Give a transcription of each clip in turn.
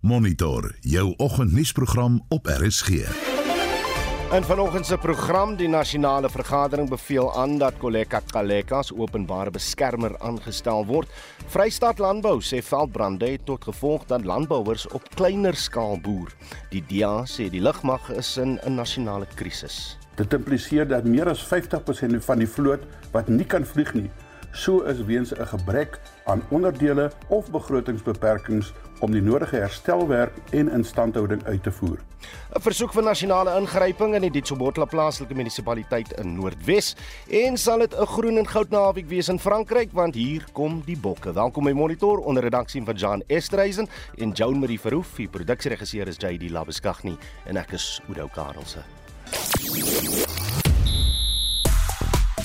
Monitor jou oggendnuusprogram op RSG. In vanoggend se program die nasionale vergadering beveel aan dat Koleka Kaleka as openbare beskermer aangestel word. Vrystaat Landbou sê veldbrande het tot gevolg dat landbouers op kleiner skaal boer. Die DA sê die lugmag is in 'n nasionale krisis. Dit impliseer dat meer as 50% van die vloot wat nie kan vlieg nie, so is weens 'n gebrek aan onderdele of begrotingsbeperkings om die nodige herstelwerk en instandhouding uit te voer. 'n Versoek vir nasionale ingryping in die Ditsobotla plaaslike munisipaliteit in Noordwes en sal dit 'n groen en goud naweek wees in Frankryk want hier kom die bokke. Welkom by Monitor onder redaksie van Jan Estreisen en Joan Marie Verhoef. Die produksieregisseur is JD Labeskagni en ek is Oudo Karelse.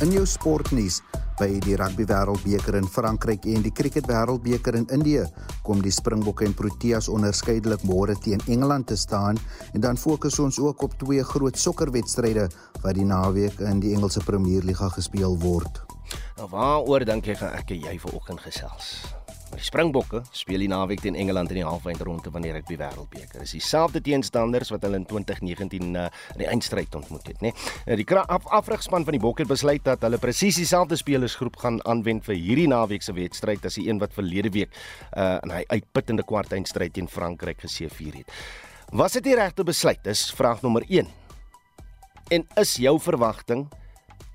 In jou sportnuus by die rugby wêreldbeker in Frankryk en die cricket wêreldbeker in Indië kom die Springbokke en Proteas onderskeidelik môre teen Engeland te staan en dan fokus ons ook op twee groot sokkerwedstryde wat die naweek in die Engelse Premierliga gespeel word. Nou waaroor dink jy gaan ek en jy vanoggend gesels? Die Springbokke speel die naweek teen Engeland in die halfeindronde van die Rugby Wêreldbeker. Dis dieselfde teenstanders wat hulle in 2019 uh, in die eindstryd ontmoet het, né? Nee? Die af afrigspan van die Bokke het besluit dat hulle presies dieselfde spelersgroep gaan aanwend vir hierdie naweek se wedstryd as die een wat verlede week uh, in hy uitputtende kwartfinale teen Frankryk geseëvier het. Was dit die regte besluit? Dis vraag nommer 1. En is jou verwagting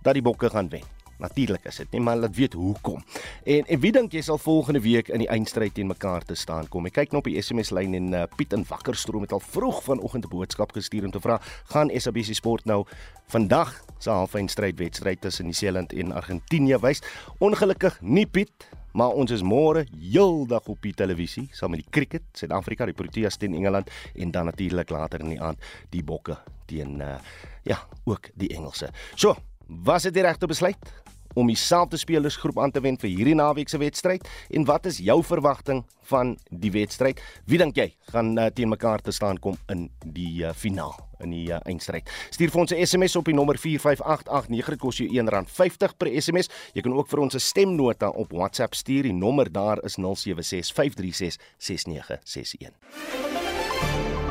dat die Bokke gaan wen? Natuurlik is dit nie, maar laat weet hoekom. En en wie dink jy sal volgende week in die eindstryd teen mekaar te staan kom? Ek kyk nou op die SMS lyn en uh, Piet in Wakkerstroom het al vroeg vanoggend 'n boodskap gestuur om te vra, gaan SABC Sport nou vandag se halfeindstryd wedstryd tussen Nieu-Seeland en Argentinië wys? Ongelukkig nie Piet, maar ons is môre heeldag op die televisie saam met die cricket, Suid-Afrika, die Proteas teen Engeland en dan natuurlik later in die aand die Bokke teen uh, ja, ook die Engelse. So, was dit die regte besluit? Om dieselfde spelersgroep aan te wend vir hierdie naweek se wedstryd en wat is jou verwagting van die wedstryd? Wie dink jy gaan uh, teen mekaar te staan kom in die uh, finaal in die uh, eindstryd? Stuur vir ons 'n SMS op die nommer 45889 dit kos jou R1.50 per SMS. Jy kan ook vir ons 'n stemnota op WhatsApp stuur. Die nommer daar is 0765366961.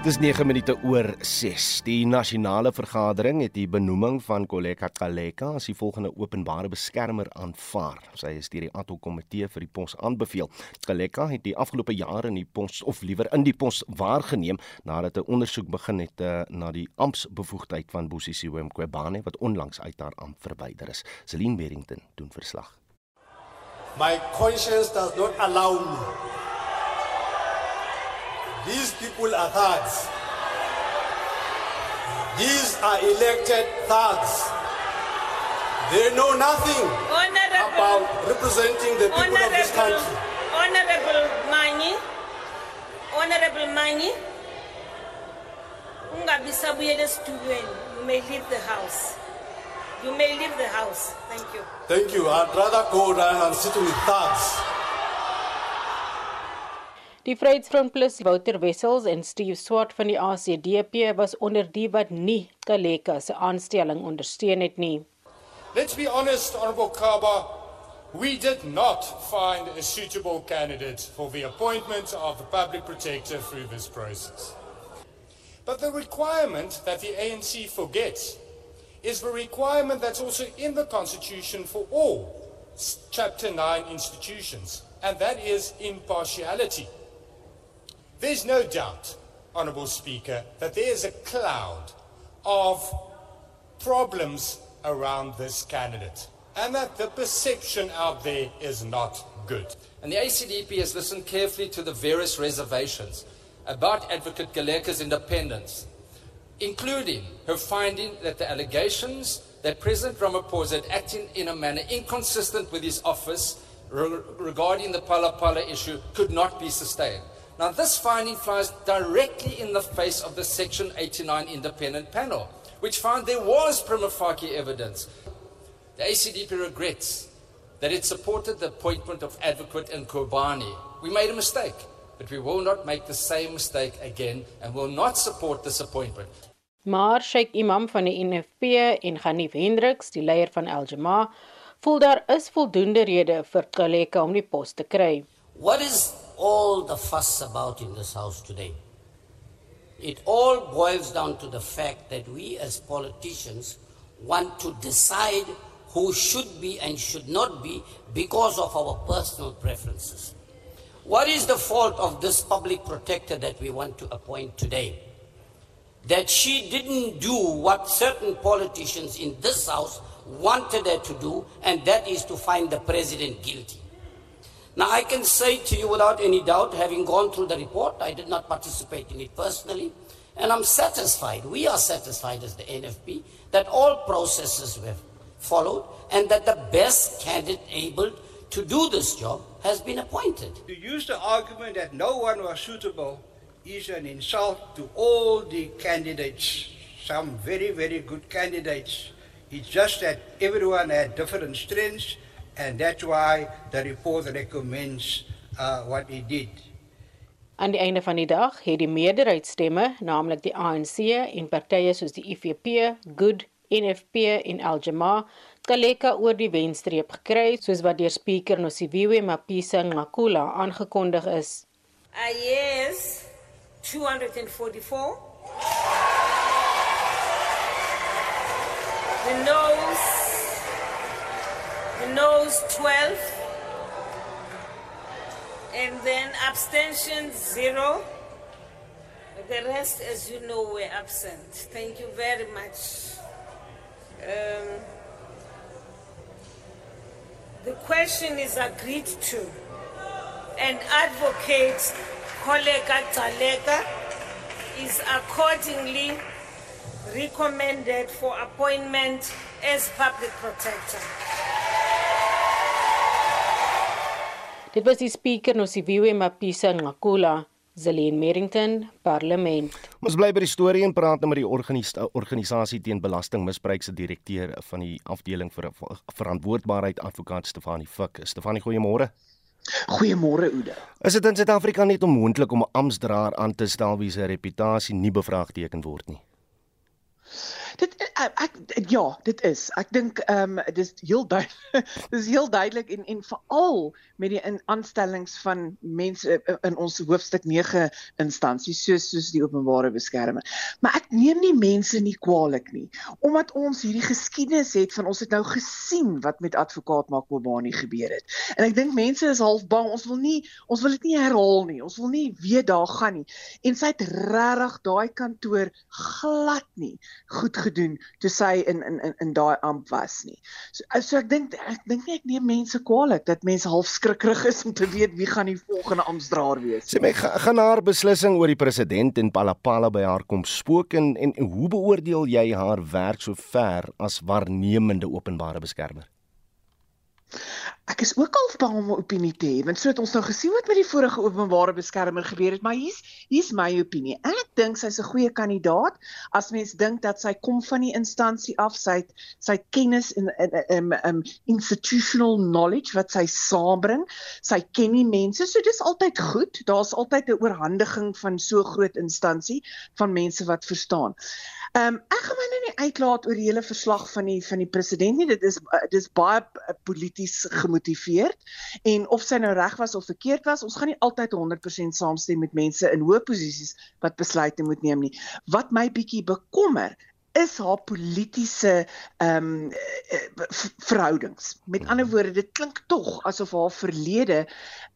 Dis 9 minute oor 6. Die nasionale vergadering het die benoeming van Koleka Kaleka as die volgende openbare beskermer aanvaar. Sy is deur die ad hoc komitee vir die pos aanbeveel. Kaleka het die afgelope jare in die pos of liewer in die pos waargeneem nadat 'n ondersoek begin het uh, na die ampsbevoegdheid van Bosisiwe Mqobane wat onlangs uit haar amp verwyder is. Celine Berrington doen verslag. My conscience does not allow me These people are thugs. These are elected thugs. They know nothing Honorable, about representing the people of this country. Honorable Mani, Honorable Mani, you may leave the house. You may leave the house. Thank you. Thank you. I'd rather go than sit with thugs. Die Vryheidsfront Plus Wouter Wessels en Steve Swart van die ACDP was onder die wat nie Kaleka se aanstelling ondersteun het nie. Let's be honest, Honorable Kaba, we did not find a suitable candidate for the appointment of the public protector through this process. But the requirement that the ANC forgets is the requirement that's also in the Constitution for all Chapter 9 institutions, and that is impartiality. There's no doubt, Honourable Speaker, that there is a cloud of problems around this candidate and that the perception out there is not good. And the ACDP has listened carefully to the various reservations about Advocate Galeka's independence, including her finding that the allegations that President Ramaphosa had acted in a manner inconsistent with his office regarding the Pala Pala issue could not be sustained. Now, this finding flies directly in the face of the Section 89 independent panel, which found there was prima facie evidence. The ACDP regrets that it supported the appointment of Advocate Nkobani. We made a mistake, but we will not make the same mistake again and will not support this appointment. Maar Sheikh Imam van die NFP en Ghanif Hendriks, die leier van Al Jamaa, voel daar is voldoende rede vir Kaleka om die pos te kry. What is all the fuss about in this House today. It all boils down to the fact that we as politicians want to decide who should be and should not be because of our personal preferences. What is the fault of this public protector that we want to appoint today? That she didn't do what certain politicians in this House wanted her to do, and that is to find the president guilty. Now, I can say to you without any doubt, having gone through the report, I did not participate in it personally, and I'm satisfied, we are satisfied as the NFP, that all processes were followed and that the best candidate able to do this job has been appointed. To use the argument that no one was suitable is an insult to all the candidates, some very, very good candidates. It's just that everyone had different strengths, and that's why the report recommends uh, what it did. Aan die einde van die dag het die meerderheidsstemme, naamlik die ANC en partye soos die IFP, Good, NFP en Aljamaa, Kaleka oor die wenstreep gekry, soos wat deur spreker Nosiviwe Mapisa Ngakula aangekondig is. Uh, yes, 244. The nose, nose 12. And then abstention zero. The rest, as you know, were absent. Thank you very much. Um, the question is agreed to. And advocate Koleka Taleka is accordingly recommended for appointment as public protector. Dit was die spreker Nosiviwe Mapisa Ngakula, Zelene Merrington, Parlement. Ons bly by die storie en praat nou met die organisasie organisasie teen belastingmisbruik se direkteur van die afdeling vir verantwoordbaarheid advokaat Stefanie Fik. Stefanie, goeiemôre. Goeiemôre Oude. Is dit in Suid-Afrika net onmoontlik om 'n amptdraer aan te stel wie se reputasie nie bevraagteken word nie? Dit eh, ek, ek ja, dit is. Ek dink ehm um, dis heel duidelik. dis heel duidelik en en veral met die aanstellings van mense eh, in ons hoofstuk 9 instansies soos soos die openbare beskermer. Maar ek neem nie mense nie kwaadlik nie, omdat ons hierdie geskiedenis het van ons het nou gesien wat met advokaat Makobani gebeur het. En ek dink mense is half bang. Ons wil nie ons wil dit nie herhaal nie. Ons wil nie weer daar gaan nie. En sy het regtig daai kantoor glad nie goed gedoen toe sy in in in, in daai amp was nie. So so ek dink ek dink nie ek neem mense kwaadlik dat mense half skrikkerig is om te weet wie gaan die volgende amptdraer wees. Sê my gaan haar beslissing oor die president en Palapala by haar kom spook en, en hoe beoordeel jy haar werk so ver as waarnemende openbare beskermer? Ek is ook al bang om 'n opinie te hê, want so het ons nou gesien wat met die vorige openbare beskermer gebeur het, maar hier's hier's my opinie. Ek dink sy's 'n goeie kandidaat as mens dink dat sy kom van die instansie af, sy het sy het kennis in in in um, institutional knowledge wat sy saambring. Sy ken die mense, so dis altyd goed. Daar's altyd 'n oorhandiging van so groot instansie van mense wat verstaan. Ehm um, ek gaan my nou nie uitlaat oor die hele verslag van die van die president nie. Dit is uh, dis baie uh, polities gemotiveerd en of sy nou reg was of verkeerd was, ons gaan nie altyd 100% saamstem met mense in hoë posisies wat besluite moet neem nie. Wat my bietjie bekommer is haar politieke ehm um, verhoudings. Met ander woorde, dit klink tog asof haar verlede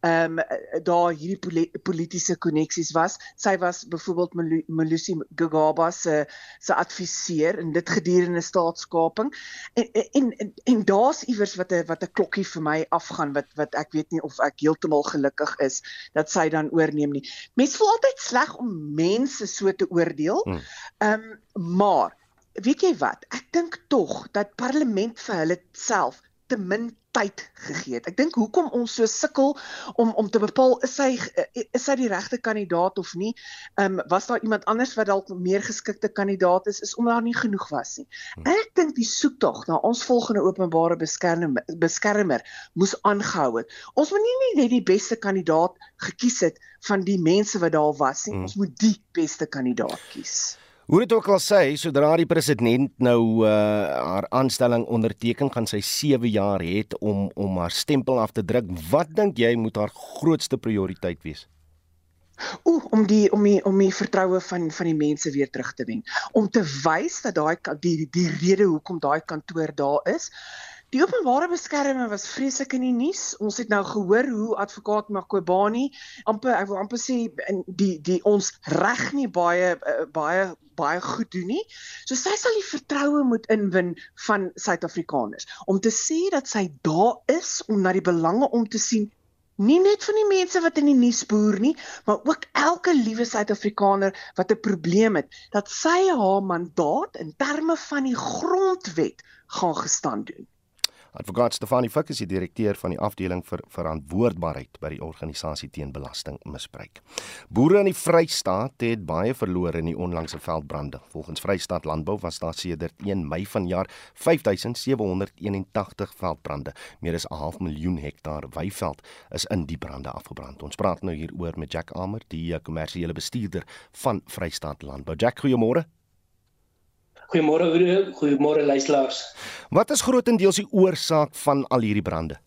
ehm um, daar hierdie politieke koneksies was. Sy was byvoorbeeld Malusi Gagaba se se adviseur in dit gedurende staatskaping. En en en, en daar's iewers wat 'n wat 'n klokkie vir my afgaan wat wat ek weet nie of ek heeltemal gelukkig is dat sy dan oorneem nie. Mense voel altyd sleg om mense so te oordeel. Hmm. Ehm um, maar weet jy wat? Ek dink tog dat parlement vir hulle self te min tyd gegee het. Ek dink hoekom ons so sukkel om om te bepaal is hy is hy die regte kandidaat of nie? Ehm um, was daar iemand anders wat dalk meer geskikte kandidaat is is omdat daar nie genoeg was nie. Hmm. Ek dink die soektog na ons volgende openbare beskermer beskermer moes aangehou het. Ons moet nie net die beste kandidaat gekies het van die mense wat daar was nie. Hmm. Ons moet die beste kandidaat kies. Hoe dit ook al sê, sodra die president nou uh, haar aanstelling onderteken, gaan sy 7 jaar hê om om haar stempel af te druk. Wat dink jy moet haar grootste prioriteit wees? Ooh, om die om die om die vertroue van van die mense weer terug te wen. Om te wys dat daai die die rede hoekom daai kantoor daar is. Die openbare beskerming was vreeslik in die nuus. Ons het nou gehoor hoe advokaat Makobani amper ek wil amper sê in die die ons reg nie baie eh, baie baie goed doen nie. So sy sal die vertroue moet inwin van Suid-Afrikaners om te sê dat sy daar is om na die belange om te sien nie net van die mense wat in die nuus boer nie, maar ook elke liewe Suid-Afrikaner wat 'n probleem het, dat sy haar mandaat in terme van die grondwet gaan gestaan doen. Advokaat Stefanie Fik is die direkteur van die afdeling vir verantwoordbaarheid by die organisasie teen belastingmisbruik. Boere in die Vrystaat het baie verloor in die onlangse veldbrande. Volgens Vrystaat Landbou was daar sedert 1 Mei vanjaar 5781 veldbrande. Meer as 'n half miljoen hektaar weiveld is in die brande afgebrand. Ons praat nou hieroor met Jack Amer, die eh, kommersiële bestuurder van Vrystaat Landbou. Jack, goeiemôre. Goeiemôre Oude, goeiemôre luisteraars. Wat is grootendeels die oorsaak van al hierdie brande?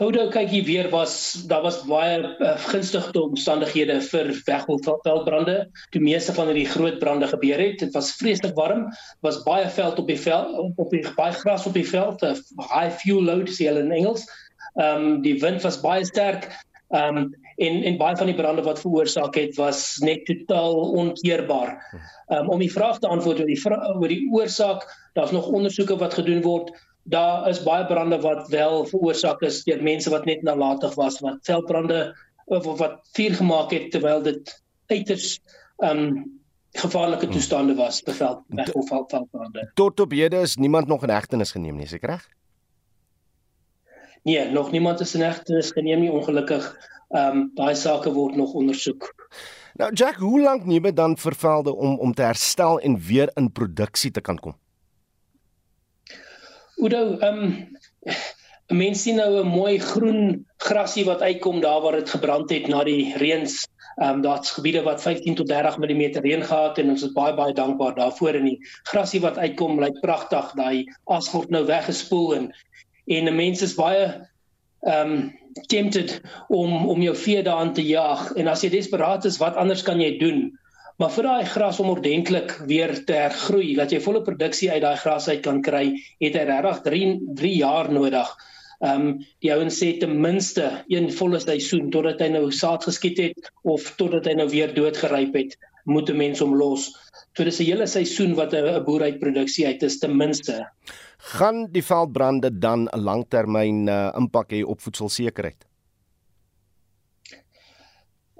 Oude, kyk hier weer was daar was baie uh, gunstige omstandighede vir wegveldbrande. Die meeste van hierdie groot brande gebeur het. Dit was vreeslik warm, was baie veld op die veld op die baie gras op die veld, high fuel load sê hulle in Engels. Ehm um, die wind was baie sterk. Ehm um, en en baie van die brande wat veroorsaak het was net totaal onkeerbaar. Um, om die vraag te antwoord oor die oor die oorsaak, daar's nog ondersoeke wat gedoen word. Daar is baie brande wat wel veroorsaak is deur mense wat net nalatig was wat veldbrande of, of wat vuur gemaak het terwyl dit uiters ehm um, gevaarlike hmm. toestande was te veld of veldbrande. Tot op hede is niemand nog in hegtenis geneem nie, seker reg? Nee, nog niemand is in hegtenis geneem nie ongelukkig. Ehm um, daai sake word nog ondersoek. Nou Jack, hoe lank neem dit dan vir velde om om te herstel en weer in produksie te kan kom? Oudo, ehm um, mense sien nou 'n mooi groen grasie wat uitkom daar waar dit gebrand het na die reëns. Ehm um, daar's gebiede wat 15 tot 30 mm reën gehad en ons is baie baie dankbaar daarvoor en die grasie wat uitkom lyk pragtig. Daai as word nou weggespoel en en mense is baie ehm um, tempted om om jou vee daarin te jag en as jy desperaat is wat anders kan jy doen? Maar vir daai gras om ordentlik weer te hergroei dat jy volle produksie uit daai gras uit kan kry het hy regtig 3 3 jaar nodig. Ehm um, die ouens sê ten minste een volle seisoen totdat hy nou saad geskiet het of totdat hy nou weer doodgeryp het moet 'n mens hom los so dis 'n hele seisoen wat 'n boer uit produksie uit is ten minste gaan die veldbrande dan 'n langtermyn uh, impak hê op voedselsekerheid?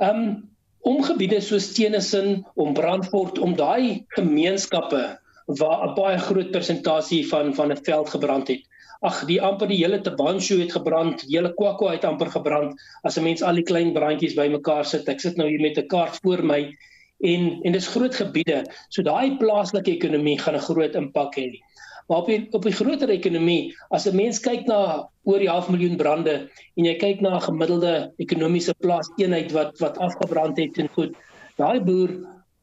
Ehm um, omgebiede soos Tennyson, om Brandfort, om daai gemeenskappe waar 'n baie groot persentasie van van 'n veld gebrand het. Ag, die amper die hele Tabansho het gebrand, die hele Kwakwa het amper gebrand. As 'n mens al die klein brandjies bymekaar sit, ek sit nou hier met 'n kaart voor my en en dis groot gebiede. So daai plaaslike ekonomie gaan 'n groot impak hê. Maar op die op die groter ekonomie, as 'n mens kyk na oor die half miljoen brande en jy kyk na 'n gemiddelde ekonomiese plaaseenheid wat wat afgebrand het en goed, daai boer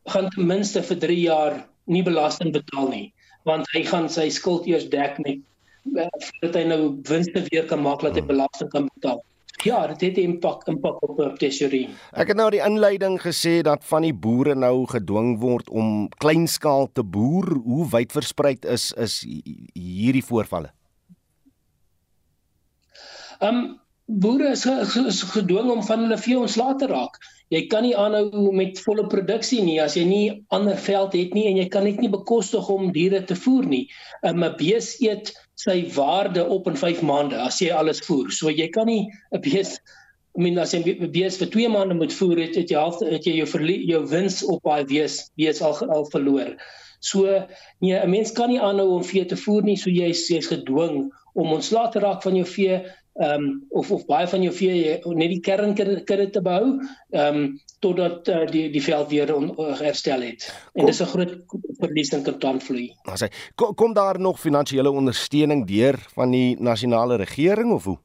gaan ten minste vir 3 jaar nie belasting betaal nie, want hy gaan sy skuld eers dek met eh, dat hy nou winste weer kan maak dat hy belasting kan betaal. Ja, dit het impak impak op op tesorie. Ek het nou die inleiding gesê dat van die boere nou gedwing word om kleinskaal te boer. Hoe wyd versprei is is hierdie voorvalle? Ehm um, boere is, is gedwing om van hulle vee ontslae te raak. Jy kan nie aanhou met volle produksie nie as jy nie ander veld het nie en jy kan net nie bekostig om diere te voer nie. 'n um, Bees eet sy waarde op in 5 maande as jy alles voer. So jy kan nie 'n bees I mean as jy 'n bees vir 2 maande moet voer, het, het jy al het jy jou jou wins op daai bees bees al al verloor. So nee, 'n mens kan nie aanhou om vee te voer nie, so jy jy's gedwing om ontslae te raak van jou vee ehm um, of of baie van jou vee net die kernkudde te bou ehm um, totdat uh, die die veld weer on, uh, herstel het. En kom, dis 'n groot verlies in kapitaalvloei. As hy kom, kom daar nog finansiële ondersteuning deur van die nasionale regering of hoe?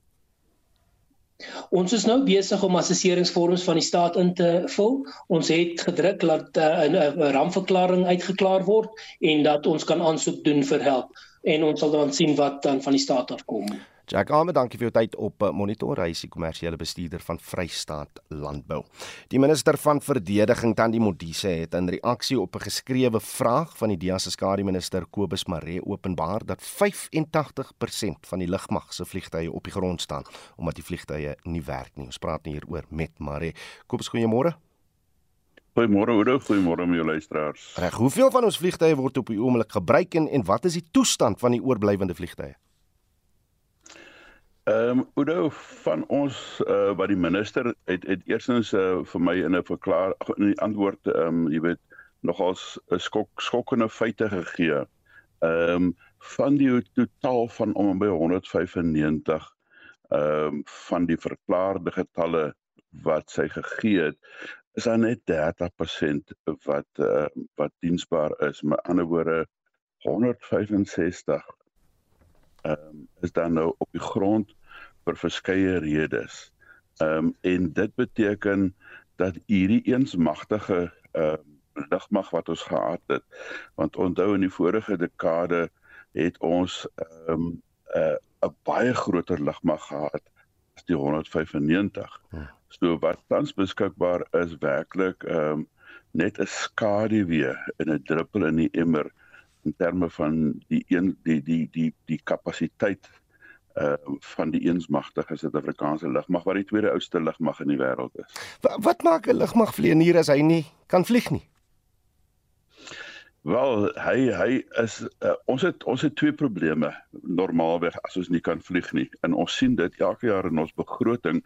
Ons is nou besig om assesseringsvorms van die staat in te vul. Ons het gedruk dat uh, 'n rampverklaring uitgeklaar word en dat ons kan aansoek doen vir help en ons sal dan sien wat dan van die staat afkom. Jack Arme, dankie vir jou tyd op eh, Monitor. Hy is die kommersiële bestuurder van Vrystaat Landbou. Die minister van verdediging Tandi Modise het in reaksie op 'n geskrewe vraag van die DEA se skare minister Kobus Maree openbaar dat 85% van die lugmag se vliegtye op die grond staan omdat die vliegtye nie werk nie. Ons praat hieroor met Maree. Kobus, goeiemôre. Goeiemôre Oudo, goeiemôre aan jou luisteraars. Reg, hoeveel van ons vliegtye word op die oomblik gebruik en en wat is die toestand van die oorblywende vliegtye? Ehm um, Udo van ons uh, wat die minister het het eersins uh, vir my in 'n verklaar in die antwoord ehm um, jy weet nogals 'n skok skokkende feite gegee. Ehm um, van die totaal van om by 195 ehm um, van die verklaarde getalle wat sy gegee het is daar net 30% wat uh, wat diensbaar is. Met ander woorde 165 ehm um, is dan nou op die grond vir verskeie redes. Ehm um, en dit beteken dat hierdie eensmagtige ehm uh, lugmag wat ons gehad het, want onthou in die vorige dekade het ons ehm um, 'n uh, 'n baie groter lugmag gehad as die 195. Hmm. So wat tans beskikbaar is werklik ehm um, net 'n skaduwee in 'n druppel in die emmer in terme van die een die die die die kapasiteit uh van die eensmagtige Suid-Afrikaanse lugmag wat die tweede oudste lugmag in die wêreld is. Wat, wat maak 'n lugmagvlieënier as hy nie kan vlieg nie? Wel, hy hy is uh, ons het ons het twee probleme normaalweg as ons nie kan vlieg nie. En ons sien dit elke jaar in ons begroting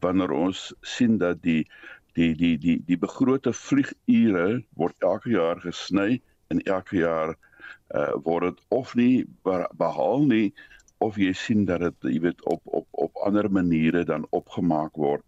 wanneer ons sien dat die die die die die begrote vliegure word elke jaar gesny en elke jaar uh, word dit of nie behaal nie of jy sien dat dit jy weet op op op ander maniere dan opgemaak word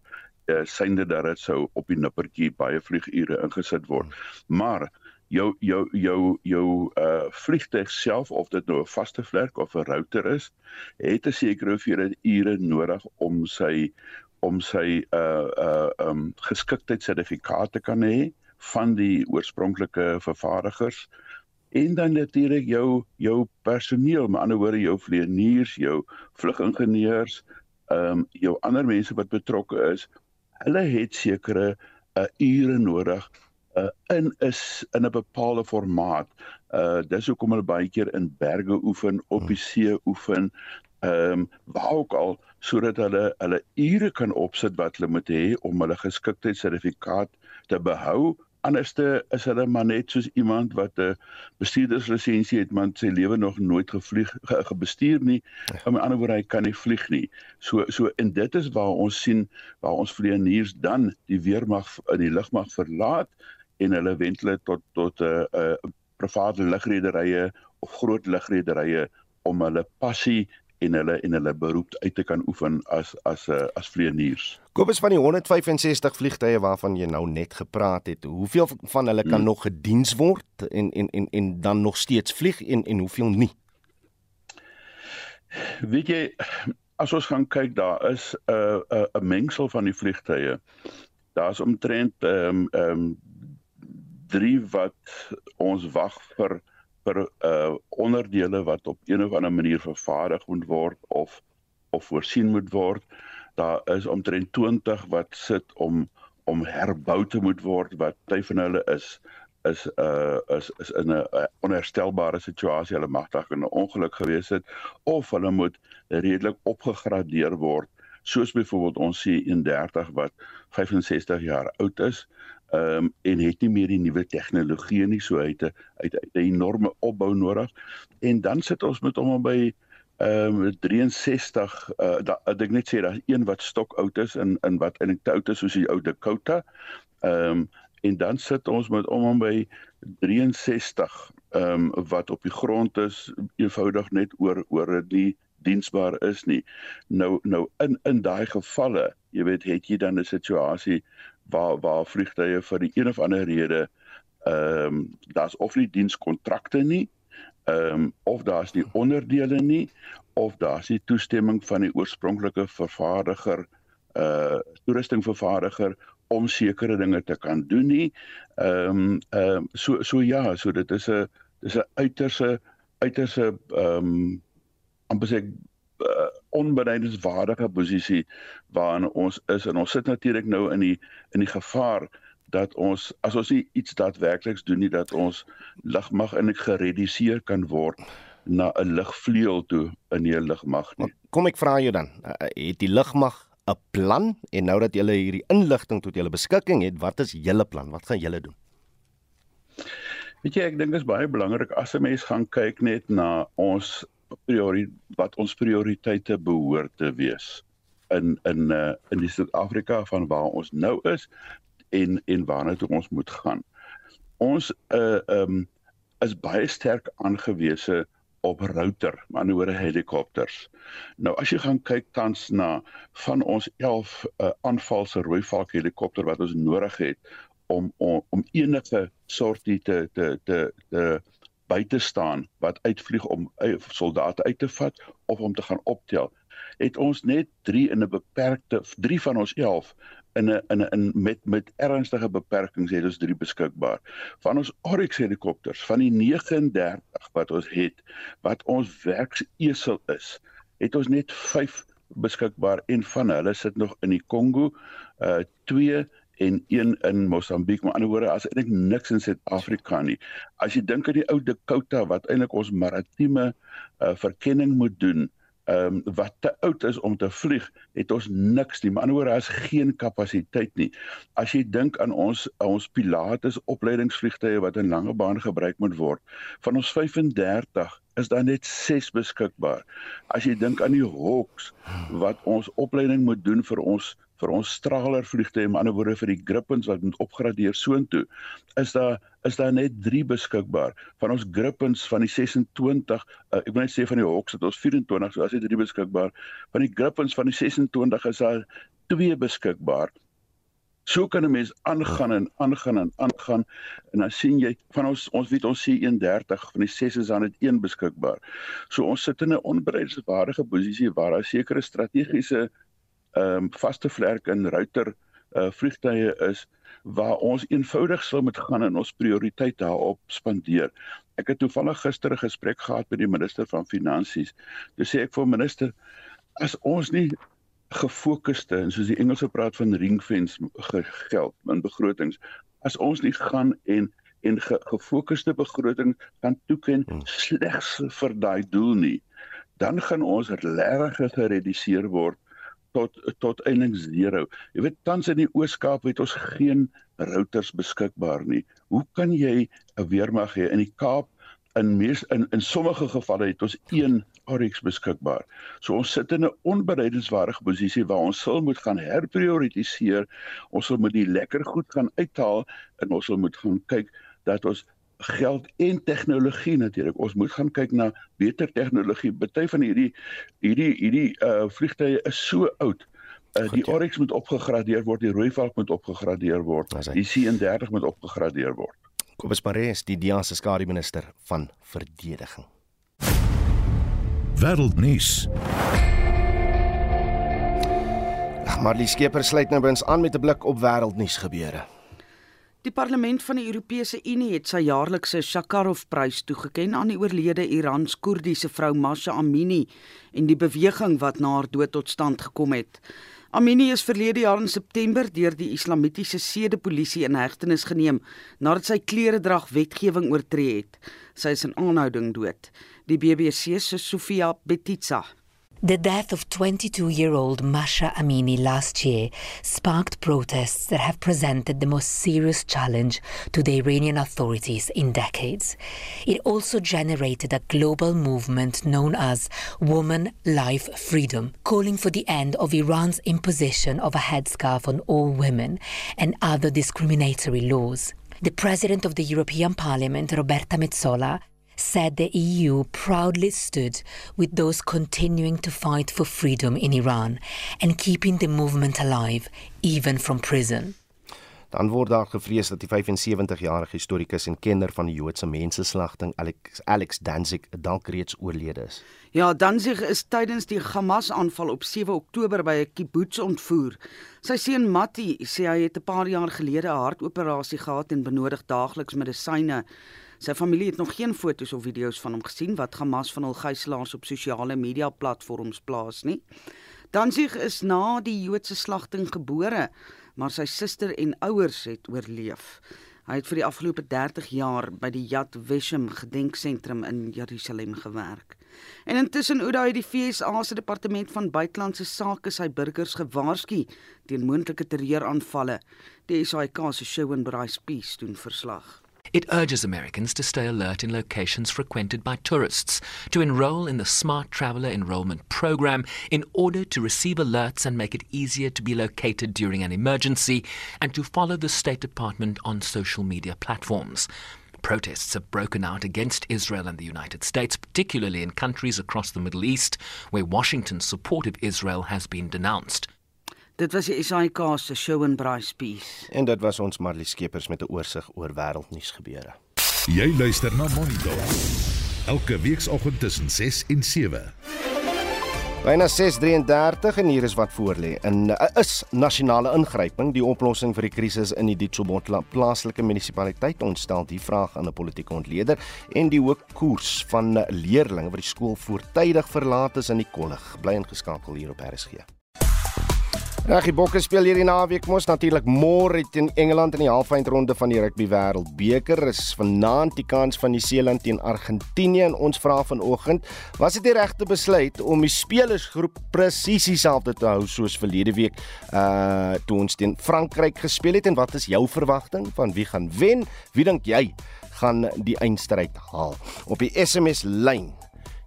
uh, synde dat dit sou op die nippertjie baie vliegure ingesit word. Maar jou jou jou jou uh vliegtuig self of dit nou 'n vaste vlerk of 'n router is het 'n sekere hoeveelheid ure nodig om sy om sy uh uh um geskiktheidssertifikaat te kan hê van die oorspronklike vervaardigers en dan natuurlik jou jou personeel, met ander woorde jou vlieëniers, jou vlugingenieurs, ehm um, jou ander mense wat betrokke is, hulle het sekere uh, ure nodig uh, in is in 'n bepaalde formaat. Uh dis hoekom hulle baie keer in berge oefen, op die see oefen, ehm um, waar ook al sodat hulle hulle ure kan opsit wat hulle moet hê om hulle geskiktheidssertifikaat te behou anderste is hulle maar net soos iemand wat 'n bestuurderslisensie het maar sy lewe nog nooit gevlieg ge, gebestuur nie. Ja. In 'n ander woord hy kan nie vlieg nie. So so en dit is waar ons sien waar ons vlieëniers dan die weermag in die lugmag verlaat en hulle wentle tot tot 'n uh, uh, private lugrederye of groot lugrederye om hulle passie en hulle en hulle beroep uit te kan oefen as as uh, as vlieëniers. Kobus van die 165 vliegtye waarvan jy nou net gepraat het, hoeveel van hulle kan hmm. nog gediens word en en en en dan nog steeds vlieg en en hoeveel nie? Weet jy as ons gaan kyk daar is 'n uh, 'n uh, 'n mengsel van die vliegtye. Daar's omtrent ehm um, ehm um, drie wat ons wag vir vir uh onderdele wat op een of ander manier vervaardig moet word of of voorsien moet word. Daar is omtrent 20 wat sit om om herbou te moet word wat baie van hulle is is uh is is in 'n onherstelbare situasie. Hulle mag dalk in 'n ongeluk gewees het of hulle moet redelik opgegradeer word. Soos byvoorbeeld ons sien 31 wat 65 jaar oud is ehm um, en het nie meer die nuwe tegnologie nie so uit 'n uit 'n enorme opbou nodig. En dan sit ons met hom by ehm um, 63 uh, da, ek dink net sê daar's een wat stok oud is en in wat eintlik te oud is soos die ou Dakota. Ehm um, en dan sit ons met hom by 63 ehm um, wat op die grond is eenvoudig net oor oor die diensbaar is nie. Nou nou in in daai gevalle jy weet het jy dan 'n situasie waar waar vliegtye vir die een of ander rede ehm um, daar's of nie dienskontrakte nie ehm um, of daar's nie onderdele nie of daar's nie toestemming van die oorspronklike vervaardiger uh toerustingvervaardiger om sekere dinge te kan doen nie. Ehm um, ehm um, so so ja, so dit is 'n dis 'n uiterse uiterse ehm um, amper sê onbenadingswaardige posisie waarin ons is en ons sit natuurlik nou in die in die gevaar dat ons as ons nie iets daadwerkliks doen nie dat ons lugmag in gereduseer kan word na 'n lugvleuel toe in die lugmag nie. Kom ek vra jou dan, uh, het die lugmag 'n plan en nou dat julle hierdie inligting tot julle beskikking het, wat is julle plan? Wat gaan julle doen? Weet jy, ek dink dit is baie belangrik as 'n mens gaan kyk net na ons priori wat ons prioriteite behoort te wees in in uh, in die Suid-Afrika van waar ons nou is en en waarna toe ons moet gaan. Ons uh um is baie sterk aangewese op router, maar nou oor helikopters. Nou as jy gaan kyk tans na van ons 11 uh, aanvalse rooi valk helikopter wat ons nodig het om om, om enige sortie te te te te by te staan wat uitvlieg om uh, soldate uit te vat of om te gaan optel het ons net 3 in 'n beperkte 3 van ons 11 in 'n in 'n met met ernstige beperkings het ons 3 beskikbaar. Van ons Oryx helikopters, van die 39 wat ons het, wat ons werksesel is, het ons net 5 beskikbaar en van hulle sit nog in die Kongo, uh 2 en een in Mosambiek. Maar anderswoorde, as eintlik niks in Suid-Afrika nie. As jy dink aan die ou Dakota wat eintlik ons maritieme uh verkenning moet doen, ehm um, wat te oud is om te vlieg, het ons niks nie. Maar anderswoorde, daar is geen kapasiteit nie. As jy dink aan ons ons Pilatus opleidingsvliegtye wat in lange baan gebruik moet word, van ons 35 is daar net 6 beskikbaar. As jy dink aan die Hawks wat ons opleiding moet doen vir ons vir ons straler vliegtye, in ander woorde vir die Grippens wat moet opgradeer soontoe, is daar is daar net 3 beskikbaar. Van ons Grippens van die 26, uh, ek wil net sê van die Hawks het ons 24, so as jy 3 beskikbaar. Van die Grippens van die 26 is daar 2 beskikbaar. So kan 'n mens aangaan en aangaan en aangaan en dan sien jy van ons ons weet ons sê 31 van die 6 is dan net een beskikbaar. So ons sit in 'n onbereidenswaardige posisie waar daar sekere strategiese ehm um, vaste vlerk in router uh vliegtye is waar ons eenvoudig sou moet gaan en ons prioriteit daarop spandeer. Ek het toevallig gister 'n gesprek gehad met die minister van finansies. Toe sê ek vir minister as ons nie gefokusde en soos die Engelse praat van ring fence geld in begrotings as ons nie gaan en en ge, gefokusde begroting kan toeken hmm. slegs vir daai doel nie dan gaan ons regtig gereduseer word tot tot eintlik 0. Jy weet tans in die Oos-Kaap het ons geen routers beskikbaar nie. Hoe kan jy 'n weermag hê in die Kaap in mees in in sommige gevalle het ons een Oryx beskikbaar. So ons sit in 'n onbereidenswaardige posisie waar ons sal moet gaan herprioritiseer. Ons sal moet die lekker goed gaan uithaal en ons sal moet gaan kyk dat ons geld en tegnologie natuurlik. Ons moet gaan kyk na beter tegnologie. Party van hierdie hierdie hierdie uh vliegtye is so oud. Uh, Goed, die ja. Oryx moet opgegradeer word, die Rooivalk moet opgegradeer word. Die C30 moet opgegradeer word. Kobus Maree, die DEA se skare minister van verdediging. Wêreldnuus. Marlie Skeper sluit nou by ons aan met 'n blik op wêreldnuus gebeure. Die parlement van die Europese Unie het sy jaarlikse Sakharov-prys toegeken aan die oorlede Irans-Koerdiese vrou Masha Amini en die beweging wat na haar dood tot stand gekom het. Amini is verlede jaar in September deur die Islamitiese sedepolisie in hegtenis geneem nadat sy kleredrag wetgewing oortree het. Sy is in aanhouding dood. Die BBC se Sofia Betitsa The death of 22 year old Masha Amini last year sparked protests that have presented the most serious challenge to the Iranian authorities in decades. It also generated a global movement known as Woman Life Freedom, calling for the end of Iran's imposition of a headscarf on all women and other discriminatory laws. The president of the European Parliament, Roberta Metsola, said the EU proudly stood with those continuing to fight for freedom in Iran and keeping the movement alive, even from prison. Dan word daar gevrees dat die 75-jarige historikus en kenner van die Joodse mensenslagting Alex Alex Danzig dalk reeds oorlede is. Ja, Danzig is tydens die Hamas-aanval op 7 Oktober by 'n kibbutz ontvoer. Sy seun Matti sê hy het 'n paar jaar gelede 'n hartoperasie gehad en benodig daagliks medisyne. Sy familie het nog geen foto's of video's van hom gesien wat Hamas van hul gijslaers op sosiale media platforms plaas nie. Danzig is na die Joodse slagting gebore, maar sy suster en ouers het oorleef. Hy het vir die afgelope 30 jaar by die Yad Vashem gedenksentrum in Jerusalem gewerk. En intussen Ouda het die FSA se departement van buitelandse sake sy burgers gewaarsku teen moontlike terreuraanvalle. Die SAIK se Shaun Bryce Peace doen verslag. It urges Americans to stay alert in locations frequented by tourists, to enroll in the Smart Traveler Enrollment Program in order to receive alerts and make it easier to be located during an emergency, and to follow the State Department on social media platforms. Protests have broken out against Israel and the United States, particularly in countries across the Middle East, where Washington's support of Israel has been denounced. Dit was die SAK se show in Bryce Peace. En dit was ons Marlie Skeepers met 'n oorsig oor wêreldnuus gebeure. Jy luister na Monitor. Elke weekoggend tussen 6 en 7. Byna 6:33 en hier is wat voorlê. In uh, is nasionale ingryping die oplossing vir die krisis in die Ditsobotla plaaslike munisipaliteit. Ons stel die vraag aan 'n politieke ontleder en die hoë koers van leerders wat die skool voortydig verlaat is in die kollig. Bly ingeskakel hier op RSG. Reg, die Bokke speel hierdie naweek mos natuurlik môre teen Engeland in die halfeindronde van die Rugby Wêreldbeker. Is vanaand die kans van die Seeland teen Argentinië en ons vra vanoggend, was dit die regte besluit om die spelersgroep presies dieselfde te hou soos verlede week uh toe ons teen Frankryk gespeel het en wat is jou verwagting van wie gaan wen? Wie dink jy gaan die eindstryd haal? Op die SMS lyn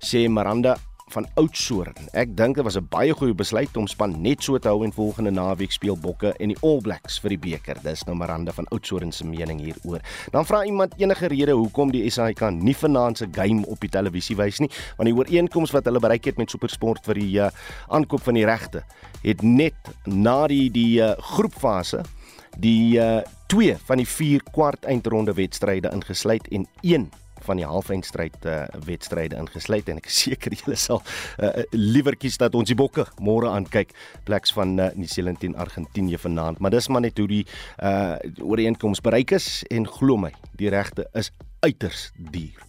sê Miranda van Oudtshoorn. Ek dink dit was 'n baie goeie besluit om span net so te hou en volgende naweek speel Bokke en die All Blacks vir die beker. Dis nou Miranda van Oudtshoorn se mening hieroor. Dan vra iemand enige rede hoekom die SAIK nie vanaand se game op die televisie wys nie, want die ooreenkoms wat hulle bereik het met SuperSport vir die uh, aankoop van die regte het net na die die uh, groepfase die uh, twee van die vier kwart eindronde wedstryde ingesluit en een van die halfeindstryd uh, wedstryde ingesluit en ek is seker julle sal uh, liewer kies dat ons die bokke môre aankyk pleks van uh, Nieu-Seeland teen Argentinië vanaand maar dis maar net hoe die uh, ooreenkoms bereik is en glo my die regte is uiters duur.